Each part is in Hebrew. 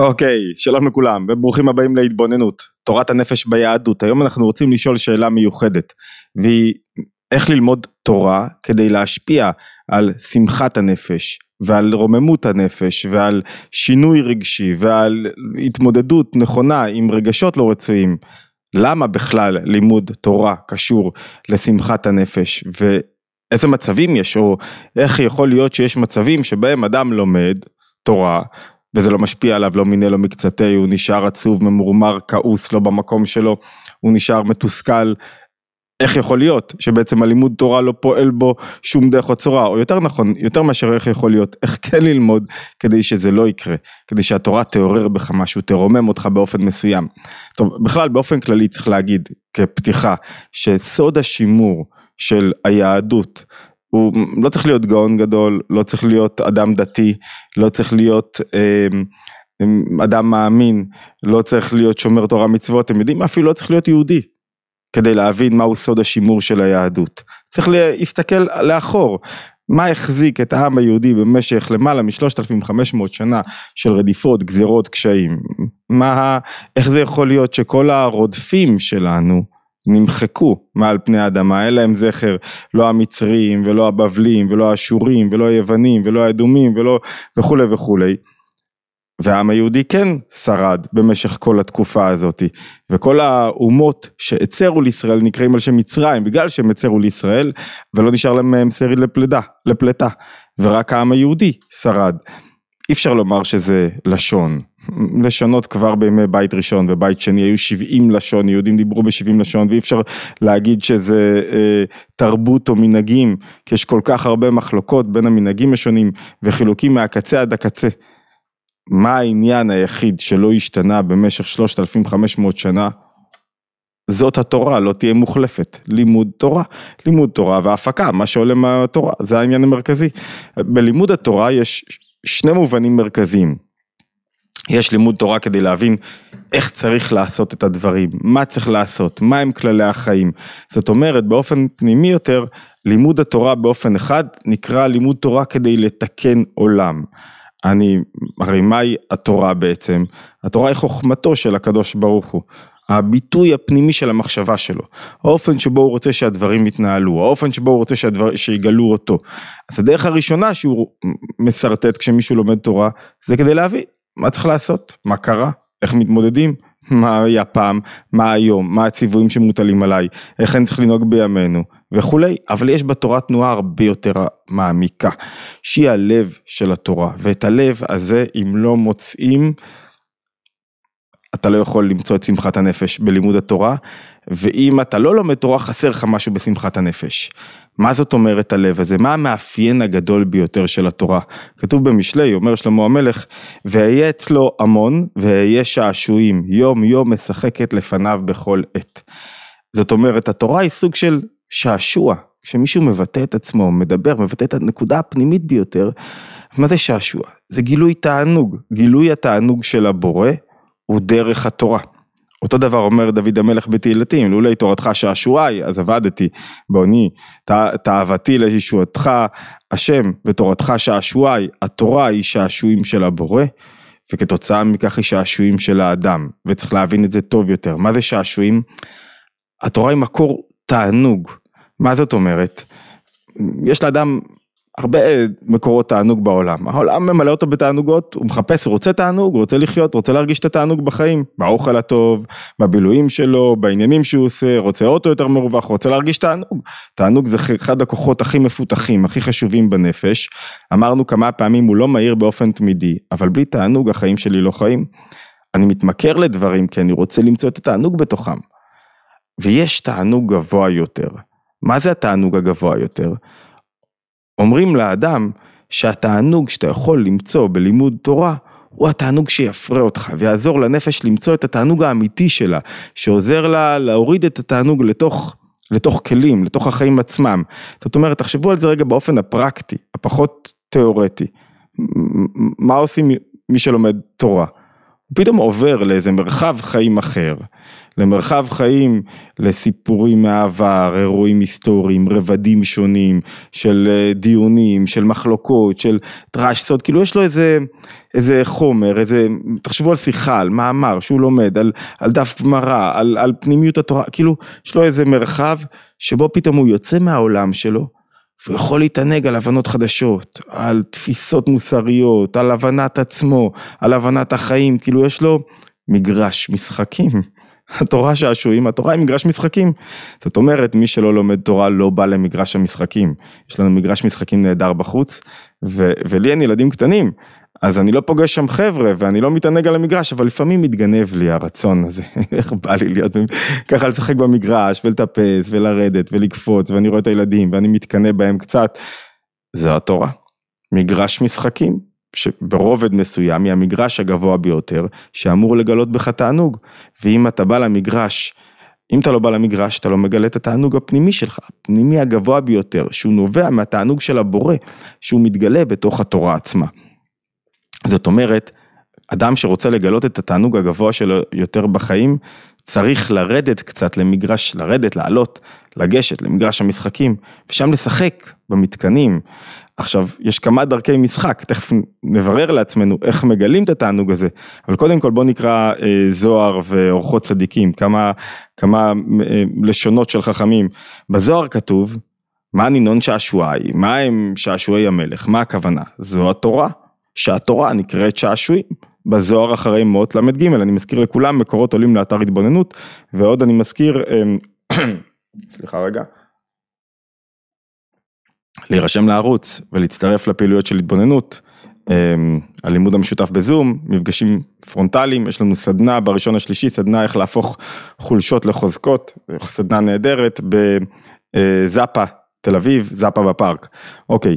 אוקיי, שלום לכולם וברוכים הבאים להתבוננות, תורת הנפש ביהדות. היום אנחנו רוצים לשאול שאלה מיוחדת, והיא איך ללמוד תורה כדי להשפיע על שמחת הנפש ועל רוממות הנפש ועל שינוי רגשי ועל התמודדות נכונה עם רגשות לא רצויים. למה בכלל לימוד תורה קשור לשמחת הנפש ואיזה מצבים יש או איך יכול להיות שיש מצבים שבהם אדם לומד תורה וזה לא משפיע עליו לא מיני לא מקצתי, הוא נשאר עצוב, ממורמר, כעוס, לא במקום שלו, הוא נשאר מתוסכל. איך יכול להיות שבעצם הלימוד תורה לא פועל בו שום דרך או צורה, או יותר נכון, יותר מאשר איך יכול להיות, איך כן ללמוד כדי שזה לא יקרה, כדי שהתורה תעורר בך משהו, תרומם אותך באופן מסוים. טוב, בכלל באופן כללי צריך להגיד כפתיחה, שסוד השימור של היהדות הוא לא צריך להיות גאון גדול, לא צריך להיות אדם דתי, לא צריך להיות אה, אדם מאמין, לא צריך להיות שומר תורה מצוות, אתם יודעים, אפילו לא צריך להיות יהודי כדי להבין מהו סוד השימור של היהדות. צריך להסתכל לאחור, מה החזיק את העם היהודי במשך למעלה מ-3500 שנה של רדיפות, גזירות, קשיים? מה, איך זה יכול להיות שכל הרודפים שלנו, נמחקו מעל פני האדמה, אין להם זכר, לא המצרים ולא הבבלים ולא האשורים ולא היוונים ולא האדומים ולא וכולי וכולי. והעם היהודי כן שרד במשך כל התקופה הזאת וכל האומות שהצרו לישראל נקראים על שם מצרים בגלל שהם הצרו לישראל ולא נשאר להם שריד לפלדה, לפלטה ורק העם היהודי שרד. אי אפשר לומר שזה לשון, לשונות כבר בימי בית ראשון ובית שני היו 70 לשון, יהודים דיברו ב-70 לשון ואי אפשר להגיד שזה אה, תרבות או מנהגים, כי יש כל כך הרבה מחלוקות בין המנהגים השונים וחילוקים מהקצה עד הקצה. מה העניין היחיד שלא השתנה במשך 3,500 שנה? זאת התורה, לא תהיה מוחלפת, לימוד תורה, לימוד תורה והפקה, מה שעולה מהתורה, זה העניין המרכזי. בלימוד התורה יש שני מובנים מרכזיים. יש לימוד תורה כדי להבין איך צריך לעשות את הדברים, מה צריך לעשות, מה הם כללי החיים. זאת אומרת, באופן פנימי יותר, לימוד התורה באופן אחד נקרא לימוד תורה כדי לתקן עולם. אני, הרי מהי התורה בעצם? התורה היא חוכמתו של הקדוש ברוך הוא. הביטוי הפנימי של המחשבה שלו, האופן שבו הוא רוצה שהדברים יתנהלו, האופן שבו הוא רוצה שהדבר, שיגלו אותו. אז הדרך הראשונה שהוא משרטט כשמישהו לומד תורה, זה כדי להבין מה צריך לעשות, מה קרה, איך מתמודדים, מה היה פעם, מה היום, מה הציוויים שמוטלים עליי, איך אני צריך לנהוג בימינו וכולי, אבל יש בתורה תנועה הרבה יותר מעמיקה, שהיא הלב של התורה, ואת הלב הזה אם לא מוצאים אתה לא יכול למצוא את שמחת הנפש בלימוד התורה, ואם אתה לא לומד תורה חסר לך משהו בשמחת הנפש. מה זאת אומרת הלב הזה? מה המאפיין הגדול ביותר של התורה? כתוב במשלי, אומר שלמה המלך, ואהיה אצלו המון ואהיה שעשועים, יום יום משחקת לפניו בכל עת. זאת אומרת, התורה היא סוג של שעשוע, כשמישהו מבטא את עצמו, מדבר, מבטא את הנקודה הפנימית ביותר, מה זה שעשוע? זה גילוי תענוג, גילוי התענוג של הבורא הוא דרך התורה. אותו דבר אומר דוד המלך בתהילתים, לולי תורתך שעשועי, אז עבדתי בעוני, תאוותי לישועתך השם ותורתך שעשועי, התורה היא שעשועים של הבורא, וכתוצאה מכך היא שעשועים של האדם, וצריך להבין את זה טוב יותר. מה זה שעשועים? התורה היא מקור תענוג. מה זאת אומרת? יש לאדם הרבה מקורות תענוג בעולם, העולם ממלא אותו בתענוגות, הוא מחפש, רוצה תענוג, הוא רוצה לחיות, רוצה להרגיש את התענוג בחיים, באוכל הטוב, בבילויים שלו, בעניינים שהוא עושה, רוצה אוטו יותר מרווח, רוצה להרגיש תענוג. תענוג זה אחד הכוחות הכי מפותחים, הכי חשובים בנפש, אמרנו כמה פעמים הוא לא מהיר באופן תמידי, אבל בלי תענוג החיים שלי לא חיים. אני מתמכר לדברים כי אני רוצה למצוא את התענוג בתוכם. ויש תענוג גבוה יותר. מה זה התענוג הגבוה יותר? אומרים לאדם שהתענוג שאתה יכול למצוא בלימוד תורה הוא התענוג שיפרה אותך ויעזור לנפש למצוא את התענוג האמיתי שלה, שעוזר לה להוריד את התענוג לתוך, לתוך כלים, לתוך החיים עצמם. זאת אומרת, תחשבו על זה רגע באופן הפרקטי, הפחות תיאורטי. מה עושים מי שלומד תורה? הוא פתאום עובר לאיזה מרחב חיים אחר, למרחב חיים, לסיפורים מהעבר, אירועים היסטוריים, רבדים שונים, של אה, דיונים, של מחלוקות, של טראש סוד, כאילו יש לו איזה, איזה חומר, איזה, תחשבו על שיחה, על מאמר שהוא לומד, על, על דף גמרא, על, על פנימיות התורה, כאילו יש לו איזה מרחב שבו פתאום הוא יוצא מהעולם שלו. והוא יכול להתענג על הבנות חדשות, על תפיסות מוסריות, על הבנת עצמו, על הבנת החיים, כאילו יש לו מגרש משחקים. התורה שעשועים, התורה היא מגרש משחקים. זאת אומרת, מי שלא לומד תורה לא בא למגרש המשחקים. יש לנו מגרש משחקים נהדר בחוץ, ו- ולי אין ילדים קטנים, אז אני לא פוגש שם חבר'ה ואני לא מתענג על המגרש, אבל לפעמים מתגנב לי הרצון הזה, איך בא לי להיות ככה לשחק במגרש ולטפס ולרדת ולקפוץ ואני רואה את הילדים ואני מתקנא בהם קצת. זו התורה. מגרש משחקים, שברובד מסוים היא המגרש הגבוה ביותר, שאמור לגלות בך תענוג. ואם אתה בא למגרש, אם אתה לא בא למגרש, אתה לא מגלה את התענוג הפנימי שלך, הפנימי הגבוה ביותר, שהוא נובע מהתענוג של הבורא, שהוא מתגלה בתוך התורה עצמה. זאת אומרת, אדם שרוצה לגלות את התענוג הגבוה שלו יותר בחיים, צריך לרדת קצת למגרש, לרדת, לעלות, לגשת למגרש המשחקים, ושם לשחק במתקנים. עכשיו, יש כמה דרכי משחק, תכף נברר לעצמנו איך מגלים את התענוג הזה, אבל קודם כל בוא נקרא אה, זוהר ואורחות צדיקים, כמה, כמה אה, לשונות של חכמים. בזוהר כתוב, מה נינון שעשועי, מה הם שעשועי המלך, מה הכוונה? זו התורה. שהתורה נקראת שעשועים. בזוהר אחרי מות ל"ג, אני מזכיר לכולם, מקורות עולים לאתר התבוננות, ועוד אני מזכיר, אמ, סליחה רגע, להירשם לערוץ ולהצטרף לפעילויות של התבוננות, אמ, הלימוד המשותף בזום, מפגשים פרונטליים, יש לנו סדנה בראשון השלישי, סדנה איך להפוך חולשות לחוזקות, סדנה נהדרת בזאפה, תל אביב, זאפה בפארק, אוקיי.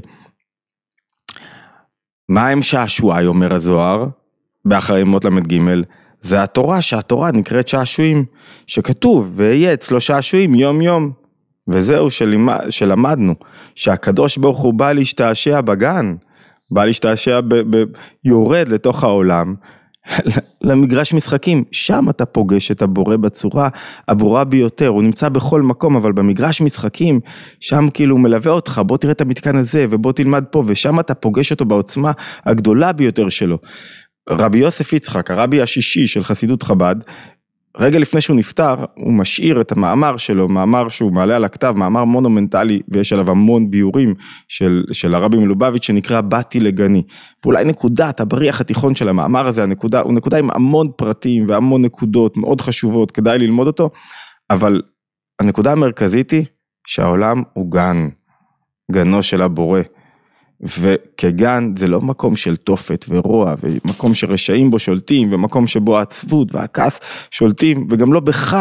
מה הם שעשועי, אומר הזוהר, באחרי מות ל"ג? זה התורה, שהתורה נקראת שעשועים, שכתוב, ויהיה אצלו שעשועים יום יום. וזהו שלמד, שלמדנו, שהקדוש ברוך הוא בא להשתעשע בגן, בא להשתעשע, ב, ב, יורד לתוך העולם, למגרש משחקים, שם אתה פוגש את הבורא בצורה הברורה ביותר, הוא נמצא בכל מקום, אבל במגרש משחקים, שם כאילו הוא מלווה אותך, בוא תראה את המתקן הזה, ובוא תלמד פה, ושם אתה פוגש אותו בעוצמה הגדולה ביותר שלו. רבי יוסף יצחק, הרבי השישי של חסידות חב"ד, רגע לפני שהוא נפטר, הוא משאיר את המאמר שלו, מאמר שהוא מעלה על הכתב, מאמר מונומנטלי, ויש עליו המון ביורים של, של הרבי מלובביץ', שנקרא באתי לגני. ואולי נקודת הבריח התיכון של המאמר הזה, הנקודה, הוא נקודה עם המון פרטים והמון נקודות מאוד חשובות, כדאי ללמוד אותו, אבל הנקודה המרכזית היא שהעולם הוא גן, גנו של הבורא. וכגן זה לא מקום של תופת ורוע ומקום שרשעים בו שולטים ומקום שבו העצבות והכעס שולטים וגם לא בך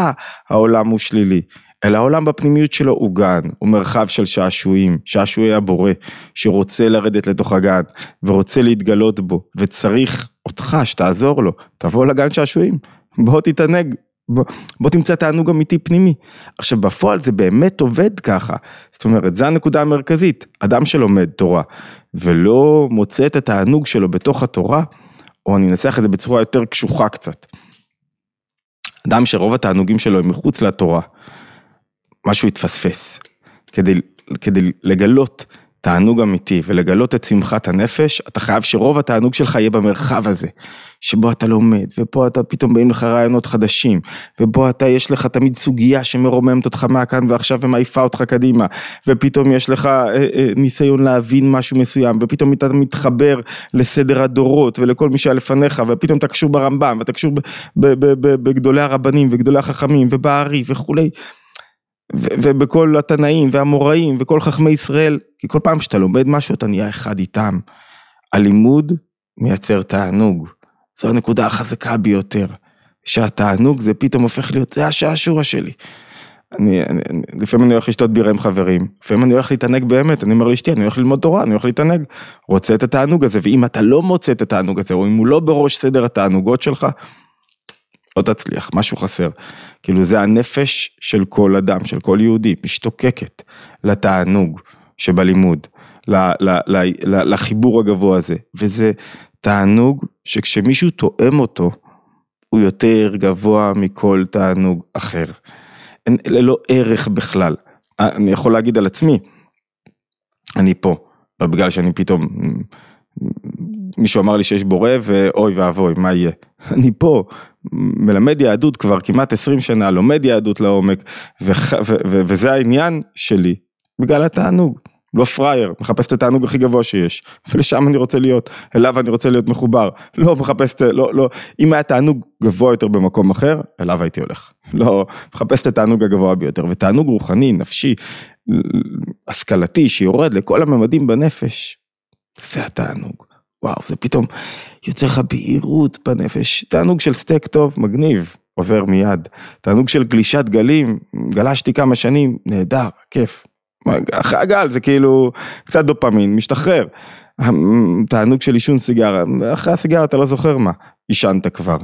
העולם הוא שלילי. אלא העולם בפנימיות שלו הוא גן, הוא מרחב של שעשועים, שעשועי הבורא, שרוצה לרדת לתוך הגן, ורוצה להתגלות בו, וצריך אותך שתעזור לו, תבוא לגן שעשועים, בוא תתענג, בוא, בוא תמצא תענוג אמיתי פנימי. עכשיו בפועל זה באמת עובד ככה, זאת אומרת, זו הנקודה המרכזית, אדם שלומד תורה ולא מוצא את התענוג שלו בתוך התורה, או אני אנסח את זה בצורה יותר קשוחה קצת. אדם שרוב התענוגים שלו הם מחוץ לתורה, משהו יתפספס. כדי, כדי לגלות תענוג אמיתי ולגלות את שמחת הנפש, אתה חייב שרוב התענוג שלך יהיה במרחב הזה, שבו אתה לומד, ופה אתה פתאום באים לך רעיונות חדשים, ובו אתה יש לך תמיד סוגיה שמרוממת אותך מהכאן ועכשיו ומעיפה אותך קדימה, ופתאום יש לך אה, אה, ניסיון להבין משהו מסוים, ופתאום אתה מתחבר לסדר הדורות ולכל מי שהיה לפניך, ופתאום אתה קשור ברמב"ם, ואתה קשור בגדולי הרבנים וגדולי החכמים ובארי וכולי. ובכל התנאים והאמוראים וכל חכמי ישראל, כי כל פעם שאתה לומד משהו אתה נהיה אחד איתם. הלימוד מייצר תענוג, זו הנקודה החזקה ביותר, שהתענוג זה פתאום הופך להיות, זה השעשוע שלי. אני, אני, לפעמים אני הולך לשתות בירה עם חברים, לפעמים אני הולך להתענג באמת, אני אומר לאשתי, אני הולך ללמוד תורה, אני הולך להתענג, רוצה את התענוג הזה, ואם אתה לא מוצא את התענוג הזה, או אם הוא לא בראש סדר התענוגות שלך, לא תצליח, משהו חסר. כאילו זה הנפש של כל אדם, של כל יהודי, משתוקקת לתענוג שבלימוד, לחיבור הגבוה הזה, וזה תענוג שכשמישהו תואם אותו, הוא יותר גבוה מכל תענוג אחר. אין, ללא ערך בכלל. אני יכול להגיד על עצמי, אני פה, לא בגלל שאני פתאום, מישהו אמר לי שיש בורא ואוי ואבוי, מה יהיה? אני פה, מלמד יהדות כבר כמעט 20 שנה, לומד יהדות לעומק, וח, ו, ו, וזה העניין שלי, בגלל התענוג. לא פראייר, מחפש את התענוג הכי גבוה שיש, ולשם אני רוצה להיות, אליו אני רוצה להיות מחובר, לא מחפש לא, לא, אם היה תענוג גבוה יותר במקום אחר, אליו הייתי הולך, לא, מחפש את התענוג הגבוה ביותר, ותענוג רוחני, נפשי, השכלתי, שיורד לכל הממדים בנפש, זה התענוג, וואו, זה פתאום יוצר לך בהירות בנפש, תענוג של סטייק טוב, מגניב, עובר מיד, תענוג של גלישת גלים, גלשתי כמה שנים, נהדר, כיף. אחרי הגל זה כאילו קצת דופמין, משתחרר. תענוג של עישון סיגרה, אחרי הסיגרה אתה לא זוכר מה, עישנת כבר.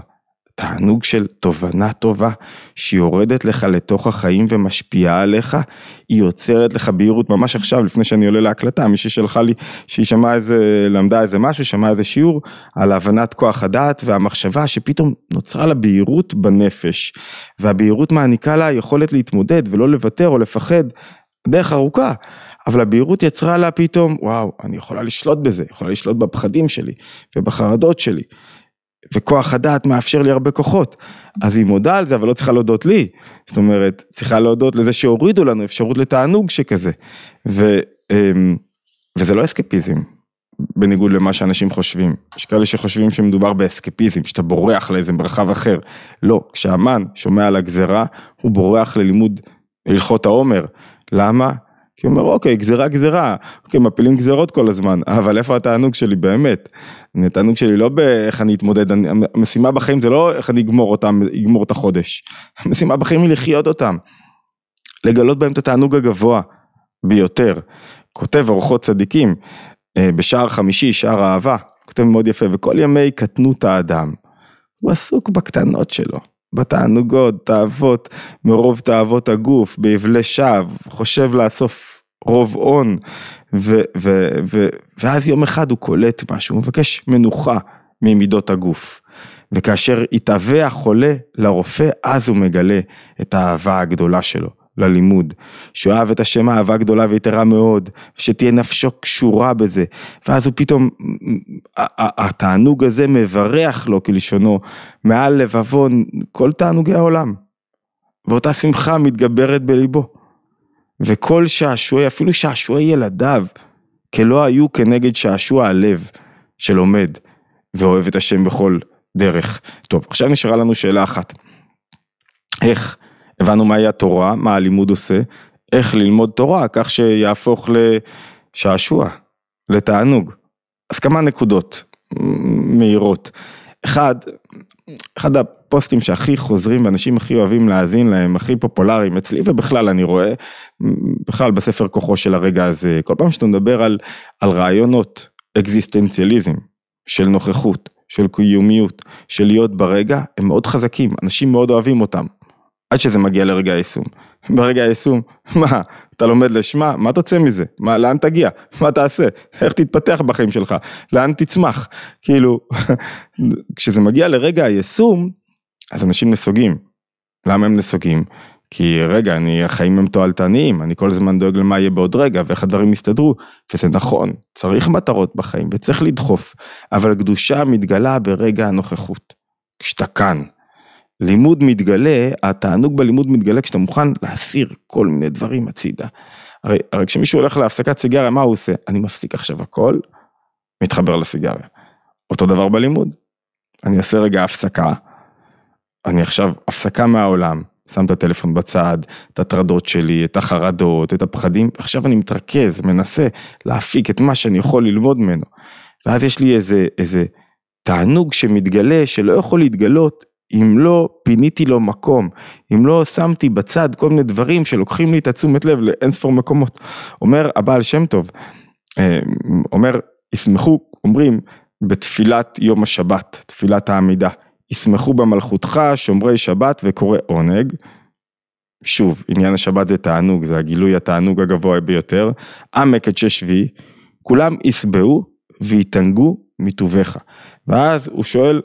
תענוג של תובנה טובה שיורדת לך לתוך החיים ומשפיעה עליך, היא יוצרת לך בהירות ממש עכשיו לפני שאני עולה להקלטה, מישהי שלחה לי שהיא שמעה איזה, למדה איזה משהו, שמעה איזה שיעור על הבנת כוח הדעת והמחשבה שפתאום נוצרה לה בהירות בנפש והבהירות מעניקה לה יכולת להתמודד ולא לוותר או לפחד דרך ארוכה, אבל הבהירות יצרה לה פתאום, וואו, אני יכולה לשלוט בזה, יכולה לשלוט בפחדים שלי ובחרדות שלי. וכוח הדעת מאפשר לי הרבה כוחות. אז היא מודה על זה, אבל לא צריכה להודות לי. זאת אומרת, צריכה להודות לזה שהורידו לנו אפשרות לתענוג שכזה. ו, אמ, וזה לא אסקפיזם, בניגוד למה שאנשים חושבים. יש כאלה שחושבים שמדובר באסקפיזם, שאתה בורח לאיזה מרחב אחר. לא, כשהמן שומע על הגזרה, הוא בורח ללימוד הלכות העומר. למה? כי הוא אומר, אוקיי, גזירה גזירה, אוקיי, מפילים גזירות כל הזמן, אבל איפה התענוג שלי באמת? התענוג שלי לא באיך אני אתמודד, אני, המשימה בחיים זה לא איך אני אגמור אותם, אגמור את החודש. המשימה בחיים היא לחיות אותם. לגלות בהם את התענוג הגבוה ביותר. כותב אורחות צדיקים, אה, בשער חמישי, שער אהבה, כותב מאוד יפה, וכל ימי קטנות האדם, הוא עסוק בקטנות שלו. בתענוגות, תאוות, מרוב תאוות הגוף, באבלי שווא, חושב לאסוף רוב הון, ו, ו, ו, ואז יום אחד הוא קולט משהו, הוא מבקש מנוחה ממידות הגוף. וכאשר התהווה החולה לרופא, אז הוא מגלה את האהבה הגדולה שלו. ללימוד, שהוא אהב את השם אהבה גדולה ויתרה מאוד, שתהיה נפשו קשורה בזה, ואז הוא פתאום, התענוג הזה מברך לו כלשונו, מעל לבבו כל תענוגי העולם, ואותה שמחה מתגברת בליבו, וכל שעשועי, אפילו שעשועי ילדיו, כלא היו כנגד שעשוע הלב שלומד ואוהב את השם בכל דרך. טוב, עכשיו נשארה לנו שאלה אחת, איך הבנו מהי התורה, מה הלימוד עושה, איך ללמוד תורה כך שיהפוך לשעשוע, לתענוג. אז כמה נקודות מהירות. אחד, אחד הפוסטים שהכי חוזרים ואנשים הכי אוהבים להאזין להם, הכי פופולריים אצלי ובכלל אני רואה, בכלל בספר כוחו של הרגע הזה, כל פעם שאתה מדבר על, על רעיונות אקזיסטנציאליזם של נוכחות, של קיומיות, של להיות ברגע, הם מאוד חזקים, אנשים מאוד אוהבים אותם. עד שזה מגיע לרגע היישום. ברגע היישום, מה, אתה לומד לשמה, מה תוצא מזה? מה, לאן תגיע? מה תעשה? איך תתפתח בחיים שלך? לאן תצמח? כאילו, כשזה מגיע לרגע היישום, אז אנשים נסוגים. למה הם נסוגים? כי רגע, אני, החיים הם תועלתניים, אני כל הזמן דואג למה יהיה בעוד רגע ואיך הדברים יסתדרו, וזה נכון, צריך מטרות בחיים וצריך לדחוף, אבל קדושה מתגלה ברגע הנוכחות, כשאתה כאן, לימוד מתגלה, התענוג בלימוד מתגלה כשאתה מוכן להסיר כל מיני דברים הצידה. הרי, הרי כשמישהו הולך להפסקת סיגריה, מה הוא עושה? אני מפסיק עכשיו הכל, מתחבר לסיגריה. אותו דבר בלימוד. אני אעשה רגע הפסקה, אני עכשיו הפסקה מהעולם, שם את הטלפון בצד, את הטרדות שלי, את החרדות, את הפחדים, עכשיו אני מתרכז, מנסה להפיק את מה שאני יכול ללמוד ממנו. ואז יש לי איזה, איזה תענוג שמתגלה, שלא יכול להתגלות אם לא פיניתי לו מקום, אם לא שמתי בצד כל מיני דברים שלוקחים לי את התשומת לב לאין ספור מקומות. אומר הבעל שם טוב, אה, אומר, ישמחו, אומרים, בתפילת יום השבת, תפילת העמידה, ישמחו במלכותך שומרי שבת וקורא עונג. שוב, עניין השבת זה תענוג, זה הגילוי התענוג הגבוה ביותר. עמק את שש כולם ישבעו ויתענגו מטובך. ואז הוא שואל,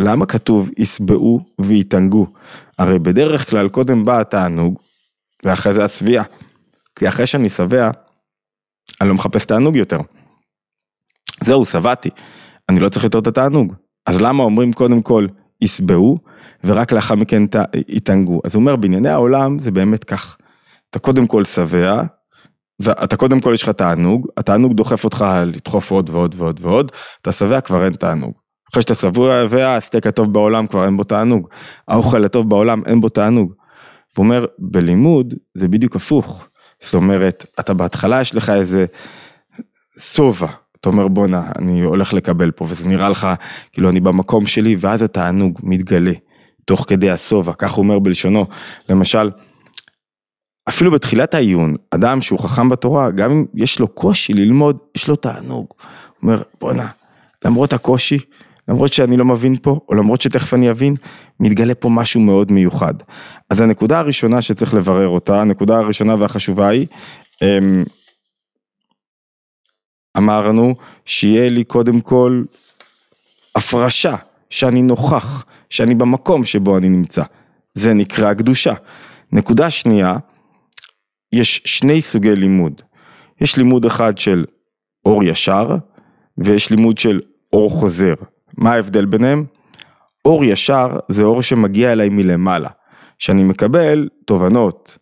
למה כתוב יסבעו ויתענגו? הרי בדרך כלל קודם בא התענוג, ואחרי זה השביעה. כי אחרי שאני שבע, אני לא מחפש תענוג יותר. זהו, שבעתי, אני לא צריך יותר את התענוג. אז למה אומרים קודם כל יסבעו, ורק לאחר מכן יתענגו? אז הוא אומר, בענייני העולם זה באמת כך. אתה קודם כל שבע, ואתה קודם כל יש לך תענוג, התענוג דוחף אותך לדחוף עוד ועוד ועוד ועוד, אתה שבע כבר אין תענוג. אחרי שאתה שבוע והסטייק הטוב בעולם כבר אין בו תענוג, האוכל הטוב בעולם אין בו תענוג. הוא אומר, בלימוד זה בדיוק הפוך. זאת אומרת, אתה בהתחלה יש לך איזה שובע, אתה אומר בואנה, אני הולך לקבל פה, וזה נראה לך כאילו אני במקום שלי, ואז התענוג מתגלה תוך כדי השובע, כך הוא אומר בלשונו. למשל, אפילו בתחילת העיון, אדם שהוא חכם בתורה, גם אם יש לו קושי ללמוד, יש לו תענוג. הוא אומר, בואנה, למרות הקושי, למרות שאני לא מבין פה, או למרות שתכף אני אבין, מתגלה פה משהו מאוד מיוחד. אז הנקודה הראשונה שצריך לברר אותה, הנקודה הראשונה והחשובה היא, אמ, אמרנו שיהיה לי קודם כל הפרשה, שאני נוכח, שאני במקום שבו אני נמצא. זה נקרא קדושה. נקודה שנייה, יש שני סוגי לימוד. יש לימוד אחד של אור ישר, ויש לימוד של אור חוזר. מה ההבדל ביניהם? אור ישר זה אור שמגיע אליי מלמעלה, שאני מקבל תובנות,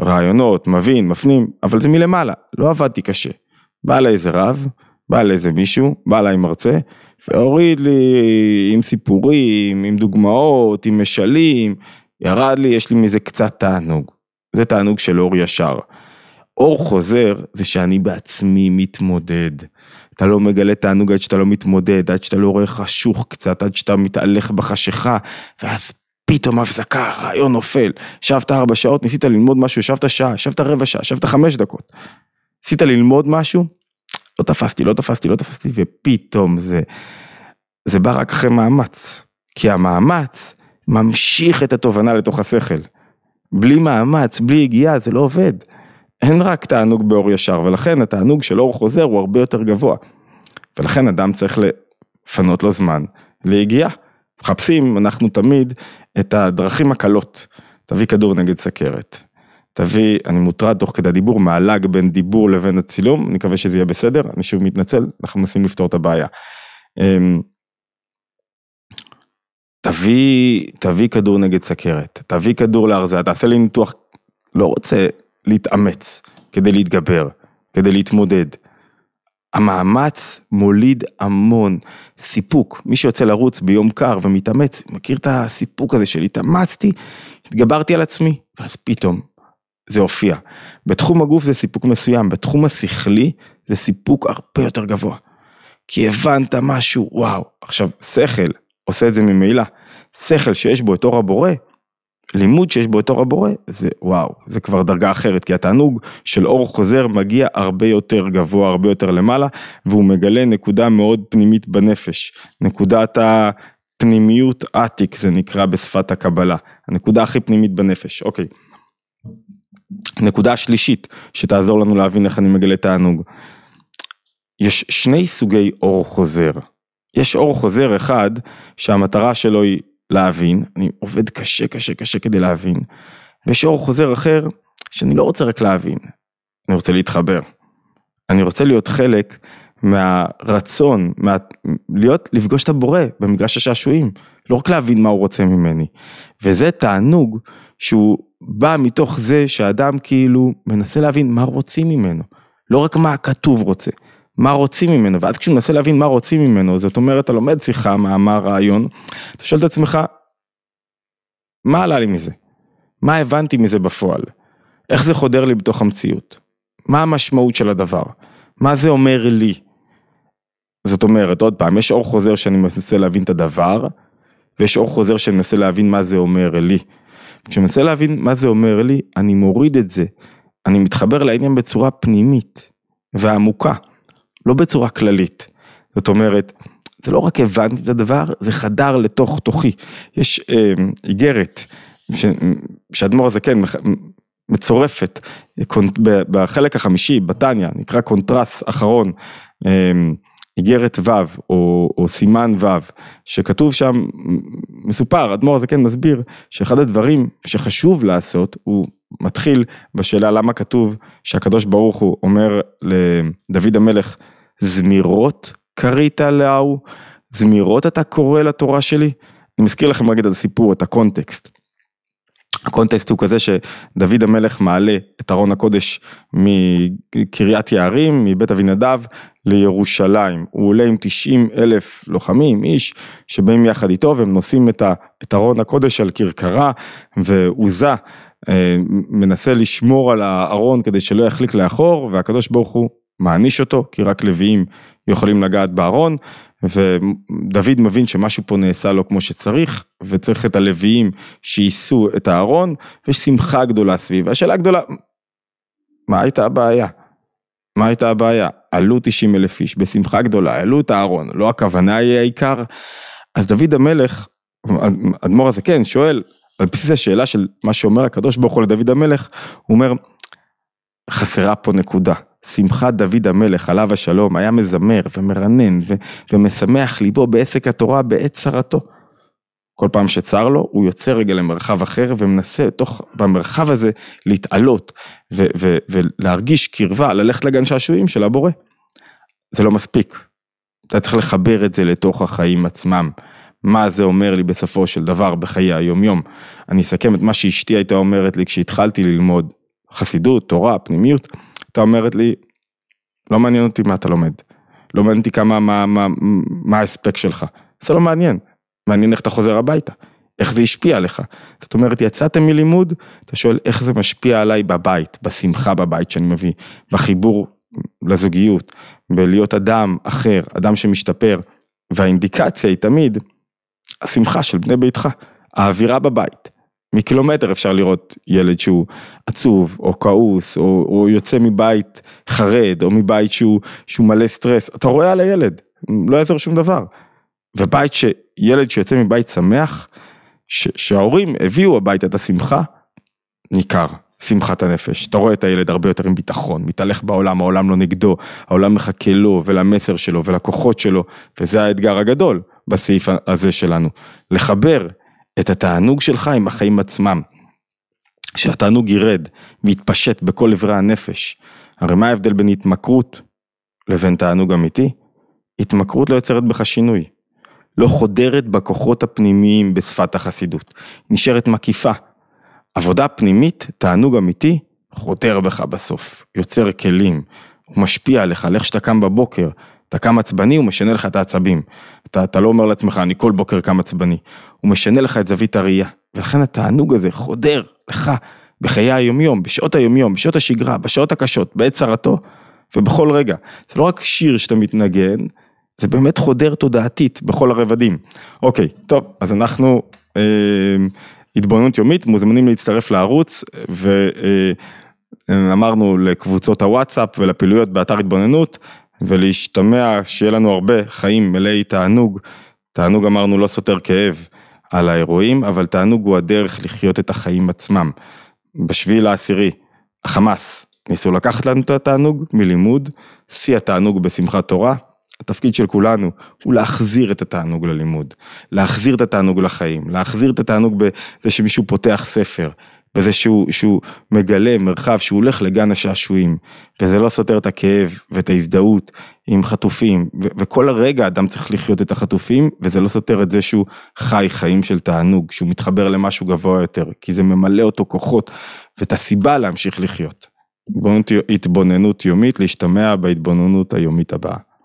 רעיונות, מבין, מפנים, אבל זה מלמעלה, לא עבדתי קשה. בא אליי איזה רב, בא אליי איזה מישהו, בא אליי מרצה, והוריד לי עם סיפורים, עם דוגמאות, עם משלים, ירד לי, יש לי מזה קצת תענוג. זה תענוג של אור ישר. אור חוזר זה שאני בעצמי מתמודד. אתה לא מגלה תענוג עד שאתה לא מתמודד, עד שאתה לא רואה חשוך קצת, עד שאתה מתהלך בחשיכה, ואז פתאום הפסקה, רעיון נופל. ישבת ארבע שעות, ניסית ללמוד משהו, ישבת שעה, ישבת רבע שעה, ישבת חמש דקות. ניסית ללמוד משהו, לא תפסתי, לא תפסתי, לא תפסתי, ופתאום זה, זה בא רק אחרי מאמץ. כי המאמץ ממשיך את התובנה לתוך השכל. בלי מאמץ, בלי הגיעה, זה לא עובד. אין רק תענוג באור ישר, ולכן התענוג של אור חוזר הוא הרבה יותר גבוה. ולכן אדם צריך לפנות לו זמן ליגיעה. מחפשים, אנחנו תמיד, את הדרכים הקלות. תביא כדור נגד סכרת. תביא, אני מוטרד תוך כדי הדיבור, מעלג בין דיבור לבין הצילום, אני מקווה שזה יהיה בסדר, אני שוב מתנצל, אנחנו מנסים לפתור את הבעיה. אמ, תביא, תביא כדור נגד סכרת, תביא כדור להרזייה, תעשה לי ניתוח, לא רוצה להתאמץ כדי להתגבר, כדי להתמודד. המאמץ מוליד המון סיפוק. מי שיוצא לרוץ ביום קר ומתאמץ, מכיר את הסיפוק הזה של התאמצתי, התגברתי על עצמי, ואז פתאום זה הופיע. בתחום הגוף זה סיפוק מסוים, בתחום השכלי זה סיפוק הרבה יותר גבוה. כי הבנת משהו, וואו. עכשיו, שכל עושה את זה ממילא. שכל שיש בו את אור הבורא, לימוד שיש בו את אור הבורא, זה וואו, זה כבר דרגה אחרת, כי התענוג של אור חוזר מגיע הרבה יותר גבוה, הרבה יותר למעלה, והוא מגלה נקודה מאוד פנימית בנפש, נקודת הפנימיות עתיק זה נקרא בשפת הקבלה, הנקודה הכי פנימית בנפש, אוקיי. נקודה שלישית, שתעזור לנו להבין איך אני מגלה תענוג. יש שני סוגי אור חוזר. יש אור חוזר אחד שהמטרה שלו היא להבין, אני עובד קשה קשה קשה כדי להבין, ויש אור חוזר אחר שאני לא רוצה רק להבין, אני רוצה להתחבר. אני רוצה להיות חלק מהרצון, מה... להיות, לפגוש את הבורא במגרש השעשועים, לא רק להבין מה הוא רוצה ממני. וזה תענוג שהוא בא מתוך זה שהאדם כאילו מנסה להבין מה רוצים ממנו, לא רק מה הכתוב רוצה. מה רוצים ממנו, ואז כשהוא מנסה להבין מה רוצים ממנו, זאת אומרת, אתה לומד שיחה, מאמר, רעיון, אתה שואל את עצמך, מה עלה לי מזה? מה הבנתי מזה בפועל? איך זה חודר לי בתוך המציאות? מה המשמעות של הדבר? מה זה אומר לי? זאת אומרת, עוד פעם, יש אור חוזר שאני מנסה להבין את הדבר, ויש אור חוזר שאני מנסה להבין מה זה אומר לי. כשאני מנסה להבין מה זה אומר לי, אני מוריד את זה. אני מתחבר לעניין בצורה פנימית ועמוקה. לא בצורה כללית. זאת אומרת, זה לא רק הבנתי את הדבר, זה חדר לתוך תוכי. יש אה, איגרת, שאדמו"ר הזה כן מצורפת, בחלק החמישי, בתניא, נקרא קונטרס אחרון, אה, איגרת ו' או, או סימן ו', שכתוב שם, מסופר, אדמו"ר הזקן כן מסביר, שאחד הדברים שחשוב לעשות, הוא מתחיל בשאלה למה כתוב שהקדוש ברוך הוא אומר לדוד המלך, זמירות קראת להוא, זמירות אתה קורא לתורה שלי? אני מזכיר לכם רגע את הסיפור, את הקונטקסט. הקונטקסט הוא כזה שדוד המלך מעלה את ארון הקודש מקריית יערים, מבית אבינדב לירושלים. הוא עולה עם 90 אלף לוחמים, איש, שבאים יחד איתו והם נושאים את ארון הקודש על כרכרה ועוזה. אה, מנסה לשמור על הארון כדי שלא יחליק לאחור והקדוש ברוך הוא מעניש אותו כי רק לוויים יכולים לגעת בארון ודוד מבין שמשהו פה נעשה לו כמו שצריך, וצריך את הלוויים שיישאו את הארון, ויש שמחה גדולה סביב. השאלה הגדולה, מה הייתה הבעיה? מה הייתה הבעיה? עלו 90 אלף איש בשמחה גדולה, העלו את הארון, לא הכוונה היא העיקר. אז דוד המלך, אדמו"ר הזה כן, שואל, על בסיס השאלה של מה שאומר הקדוש ברוך הוא לדוד המלך, הוא אומר, חסרה פה נקודה. שמחת דוד המלך עליו השלום היה מזמר ומרנן ו- ומשמח ליבו בעסק התורה בעת צרתו. כל פעם שצר לו הוא יוצא רגע למרחב אחר ומנסה תוך במרחב הזה להתעלות ו- ו- ולהרגיש קרבה ללכת לגן שעשועים של הבורא. זה לא מספיק. אתה צריך לחבר את זה לתוך החיים עצמם. מה זה אומר לי בסופו של דבר בחיי היומיום. אני אסכם את מה שאשתי הייתה אומרת לי כשהתחלתי ללמוד חסידות, תורה, פנימיות. הייתה אומרת לי, לא מעניין אותי מה אתה לומד, לא מעניין אותי כמה, מה, מה, מה ההספק שלך, זה לא מעניין, מעניין איך אתה חוזר הביתה, איך זה השפיע עליך. זאת אומרת, יצאתם מלימוד, אתה שואל איך זה משפיע עליי בבית, בשמחה בבית שאני מביא, בחיבור לזוגיות, בלהיות אדם אחר, אדם שמשתפר, והאינדיקציה היא תמיד השמחה של בני ביתך, האווירה בבית. מקילומטר אפשר לראות ילד שהוא עצוב או כעוס או, או יוצא מבית חרד או מבית שהוא, שהוא מלא סטרס, אתה רואה על הילד, לא יעזור שום דבר. ובית שילד שיוצא מבית שמח, ש, שההורים הביאו הביתה את השמחה, ניכר. שמחת הנפש, אתה רואה את הילד הרבה יותר עם ביטחון, מתהלך בעולם, העולם לא נגדו, העולם מחכה לו ולמסר שלו ולכוחות שלו, וזה האתגר הגדול בסעיף הזה שלנו, לחבר את התענוג שלך עם החיים עצמם. שהתענוג ירד ויתפשט בכל אברי הנפש. הרי מה ההבדל בין התמכרות לבין תענוג אמיתי? התמכרות לא יוצרת בך שינוי. לא חודרת בכוחות הפנימיים בשפת החסידות. נשארת מקיפה. עבודה פנימית, תענוג אמיתי, חודר בך בסוף. יוצר כלים. הוא משפיע עליך, על איך שאתה קם בבוקר. אתה קם עצבני, הוא משנה לך את העצבים. אתה, אתה לא אומר לעצמך, אני כל בוקר קם עצבני. הוא משנה לך את זווית הראייה. ולכן התענוג הזה חודר לך בחיי היומיום, בשעות היומיום, בשעות השגרה, בשעות הקשות, בעת צרתו, ובכל רגע. זה לא רק שיר שאתה מתנגן, זה באמת חודר תודעתית בכל הרבדים. אוקיי, טוב, אז אנחנו אה, התבוננות יומית, מוזמנים להצטרף לערוץ, ואמרנו אה, לקבוצות הוואטסאפ ולפעילויות באתר התבוננות, ולהשתמע שיהיה לנו הרבה חיים מלאי תענוג. תענוג אמרנו לא סותר כאב על האירועים, אבל תענוג הוא הדרך לחיות את החיים עצמם. בשביעי לעשירי, החמאס ניסו לקחת לנו את התענוג מלימוד, שיא התענוג בשמחת תורה. התפקיד של כולנו הוא להחזיר את התענוג ללימוד, להחזיר את התענוג לחיים, להחזיר את התענוג בזה שמישהו פותח ספר, בזה שהוא, שהוא מגלה מרחב שהוא הולך לגן השעשועים, וזה לא סותר את הכאב ואת ההזדהות עם חטופים, ו- וכל הרגע אדם צריך לחיות את החטופים, וזה לא סותר את זה שהוא חי חיים של תענוג, שהוא מתחבר למשהו גבוה יותר, כי זה ממלא אותו כוחות, ואת הסיבה להמשיך לחיות. התבוננות יומית, להשתמע בהתבוננות היומית הבאה.